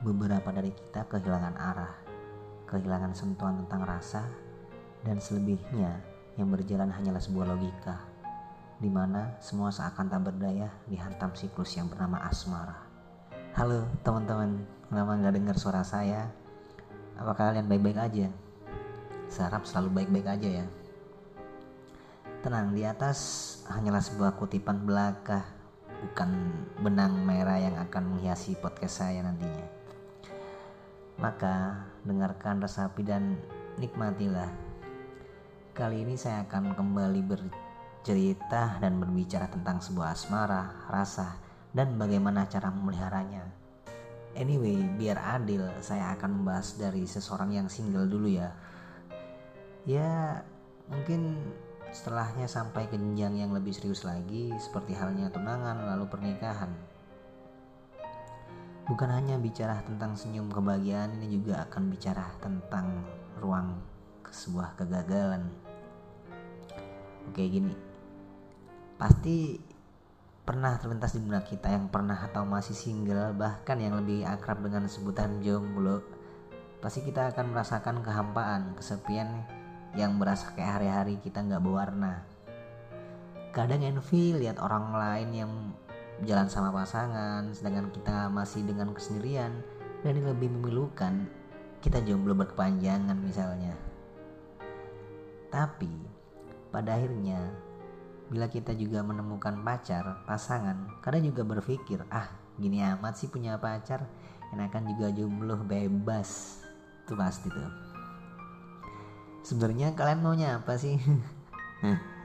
beberapa dari kita kehilangan arah, kehilangan sentuhan tentang rasa, dan selebihnya yang berjalan hanyalah sebuah logika, di mana semua seakan tak berdaya dihantam siklus yang bernama asmara. Halo teman-teman, kenapa nggak dengar suara saya? Apa kalian baik-baik aja? Saya selalu baik-baik aja ya. Tenang, di atas hanyalah sebuah kutipan belaka, bukan benang merah yang akan menghiasi podcast saya nantinya. Maka, dengarkan resapi dan nikmatilah. Kali ini saya akan kembali bercerita dan berbicara tentang sebuah asmara, rasa, dan bagaimana cara memeliharanya. Anyway, biar adil, saya akan membahas dari seseorang yang single dulu ya. Ya, mungkin Setelahnya sampai ke jenjang yang lebih serius lagi seperti halnya tunangan lalu pernikahan. Bukan hanya bicara tentang senyum kebahagiaan ini juga akan bicara tentang ruang sebuah kegagalan. Oke gini, pasti pernah terlintas di benak kita yang pernah atau masih single bahkan yang lebih akrab dengan sebutan jomblo pasti kita akan merasakan kehampaan, kesepian yang berasa kayak hari-hari kita nggak berwarna kadang envy lihat orang lain yang jalan sama pasangan sedangkan kita masih dengan kesendirian dan yang lebih memilukan kita jomblo berkepanjangan misalnya. Tapi pada akhirnya bila kita juga menemukan pacar pasangan kadang juga berpikir ah gini amat sih punya pacar enakan juga jomblo bebas. Itu pasti tuh. Sebenarnya kalian maunya apa sih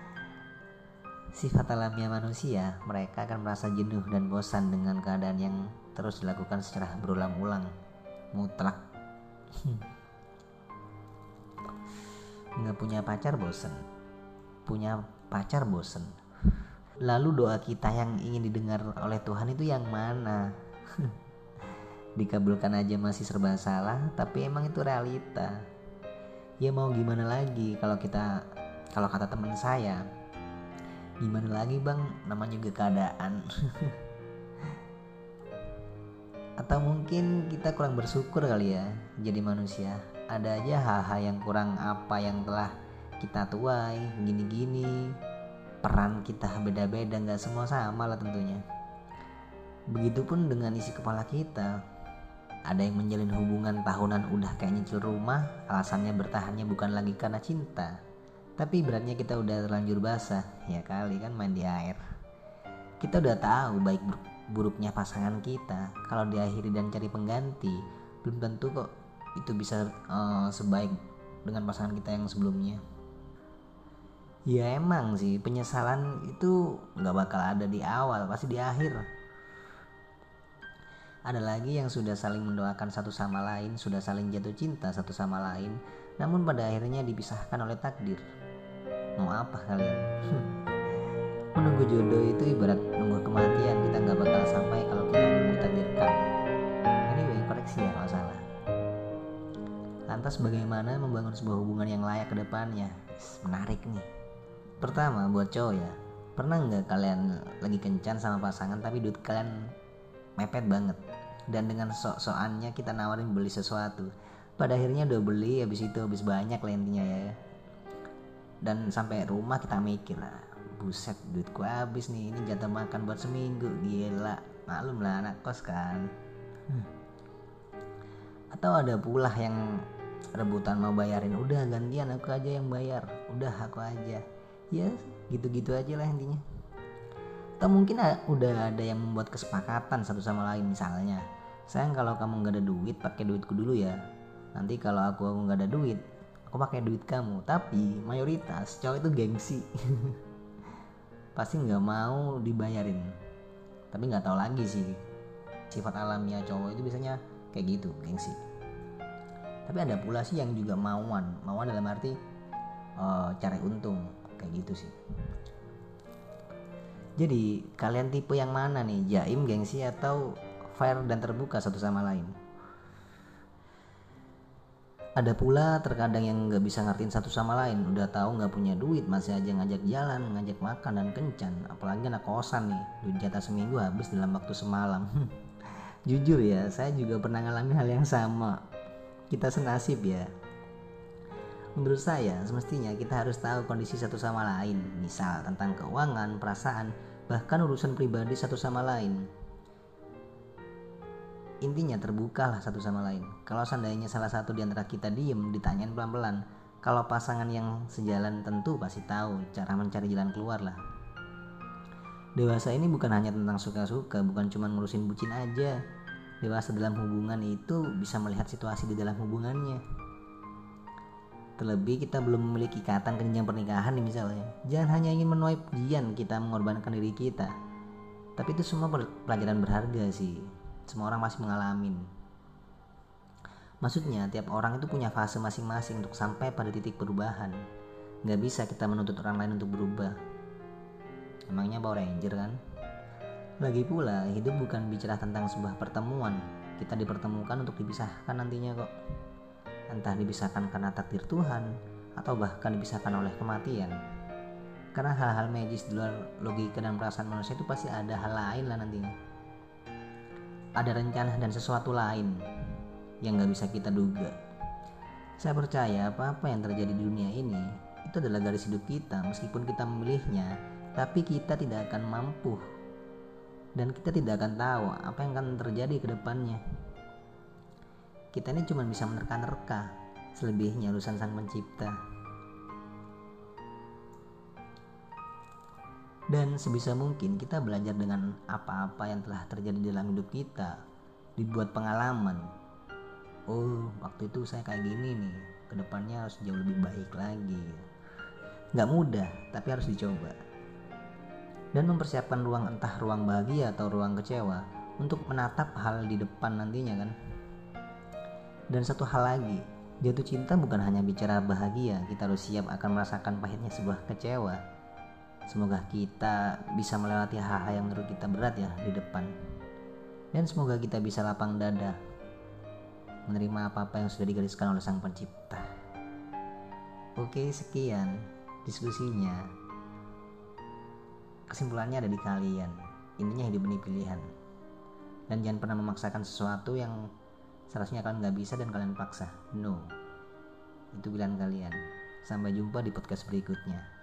sifat alamiah manusia mereka akan merasa jenuh dan bosan dengan keadaan yang terus dilakukan secara berulang-ulang. Mutlak. Nggak punya pacar bosen. Punya pacar bosen. Lalu doa kita yang ingin didengar oleh Tuhan itu yang mana? Dikabulkan aja masih serba salah tapi emang itu realita. Ya mau gimana lagi kalau kita kalau kata teman saya gimana lagi bang? Namanya juga keadaan. Atau mungkin kita kurang bersyukur kali ya jadi manusia. Ada aja hal-hal yang kurang apa yang telah kita tuai gini-gini. Peran kita beda-beda nggak semua sama lah tentunya. Begitupun dengan isi kepala kita. Ada yang menjalin hubungan tahunan udah kayak nyicil rumah, alasannya bertahannya bukan lagi karena cinta. Tapi beratnya kita udah terlanjur basah, ya kali kan main di air. Kita udah tahu baik buruknya pasangan kita. Kalau diakhiri dan cari pengganti, belum tentu kok itu bisa uh, sebaik dengan pasangan kita yang sebelumnya. Ya emang sih penyesalan itu nggak bakal ada di awal, pasti di akhir ada lagi yang sudah saling mendoakan satu sama lain, sudah saling jatuh cinta satu sama lain, namun pada akhirnya dipisahkan oleh takdir. Apa kalian? Menunggu jodoh itu ibarat nunggu kematian, kita nggak bakal sampai kalau kita belum ditakdirkan. Anyway, koreksi ya kalau salah. Lantas bagaimana membangun sebuah hubungan yang layak ke depannya? Menarik nih. Pertama, buat cowok ya, pernah nggak kalian lagi kencan sama pasangan tapi duit kalian mepet banget dan dengan sok-sokannya kita nawarin beli sesuatu pada akhirnya udah beli habis itu habis banyak lah intinya ya dan sampai rumah kita mikir lah buset duitku habis nih ini jatah makan buat seminggu. Gila maklum lah anak kos kan. Hmm. atau ada pula yang rebutan mau bayarin udah gantian aku aja yang bayar. Udah aku aja. Ya gitu-gitu aja lah intinya. Atau mungkin udah ada yang membuat kesepakatan satu sama lain misalnya sayang kalau kamu nggak ada duit pakai duitku dulu ya. Nanti kalau aku nggak ada duit aku pakai duit kamu. Tapi mayoritas cowok itu gengsi. Pasti nggak mau dibayarin. Tapi nggak tahu lagi sih sifat alamiah cowok itu biasanya kayak gitu gengsi. Tapi ada pula sih yang juga mauan. Mauan dalam arti uh, cari untung kayak gitu sih. Jadi kalian tipe yang mana nih? Jaim, gengsi atau fair dan terbuka satu sama lain? Ada pula terkadang yang nggak bisa ngertiin satu sama lain, udah tahu nggak punya duit masih aja ngajak jalan, ngajak makan dan kencan. Apalagi anak kosan nih, duit jatah seminggu habis dalam waktu semalam. jujur ya saya juga pernah ngalami hal yang sama kita senasib ya Menurut saya, semestinya kita harus tahu kondisi satu sama lain, misal tentang keuangan, perasaan, bahkan urusan pribadi satu sama lain. Intinya terbukalah satu sama lain. Kalau seandainya salah satu di antara kita diem, ditanyain pelan-pelan. Kalau pasangan yang sejalan tentu pasti tahu cara mencari jalan keluar lah. Dewasa ini bukan hanya tentang suka-suka, bukan cuma ngurusin bucin aja. Dewasa dalam hubungan itu bisa melihat situasi di dalam hubungannya Terlebih kita belum memiliki ikatan ke pernikahan nih misalnya. Jangan hanya ingin menuai pujian kita mengorbankan diri kita. Tapi itu semua pelajaran berharga sih. Semua orang masih mengalami. Maksudnya tiap orang itu punya fase masing-masing untuk sampai pada titik perubahan. Gak bisa kita menuntut orang lain untuk berubah. Emangnya Power Ranger kan? Lagi pula, hidup bukan bicara tentang sebuah pertemuan. Kita dipertemukan untuk dipisahkan nantinya kok entah dipisahkan karena takdir Tuhan atau bahkan dipisahkan oleh kematian. Karena hal-hal magis di luar logika dan perasaan manusia itu pasti ada hal lain lah nantinya. Ada rencana dan sesuatu lain yang gak bisa kita duga. Saya percaya apa-apa yang terjadi di dunia ini itu adalah garis hidup kita meskipun kita memilihnya, tapi kita tidak akan mampu. Dan kita tidak akan tahu apa yang akan terjadi ke depannya. Kita ini cuma bisa menerka-nerka selebihnya urusan sang pencipta dan sebisa mungkin kita belajar dengan apa-apa yang telah terjadi dalam hidup kita. Dibuat pengalaman. Oh waktu itu saya kayak gini nih. Ke depannya harus jauh lebih baik lagi. Nggak mudah tapi harus dicoba. Dan mempersiapkan ruang entah ruang bahagia atau ruang kecewa untuk menatap hal di depan nantinya kan? Dan satu hal lagi, jatuh cinta bukan hanya bicara bahagia, kita harus siap akan merasakan pahitnya sebuah kecewa. Semoga kita bisa melewati hal-hal yang menurut kita berat ya di depan. Dan semoga kita bisa lapang dada menerima apa-apa yang sudah digariskan oleh Sang Pencipta. Oke, sekian diskusinya. Kesimpulannya ada di kalian. Intinya hidup ini pilihan. Dan jangan pernah memaksakan sesuatu yang seharusnya kalian nggak bisa dan kalian paksa no itu pilihan kalian sampai jumpa di podcast berikutnya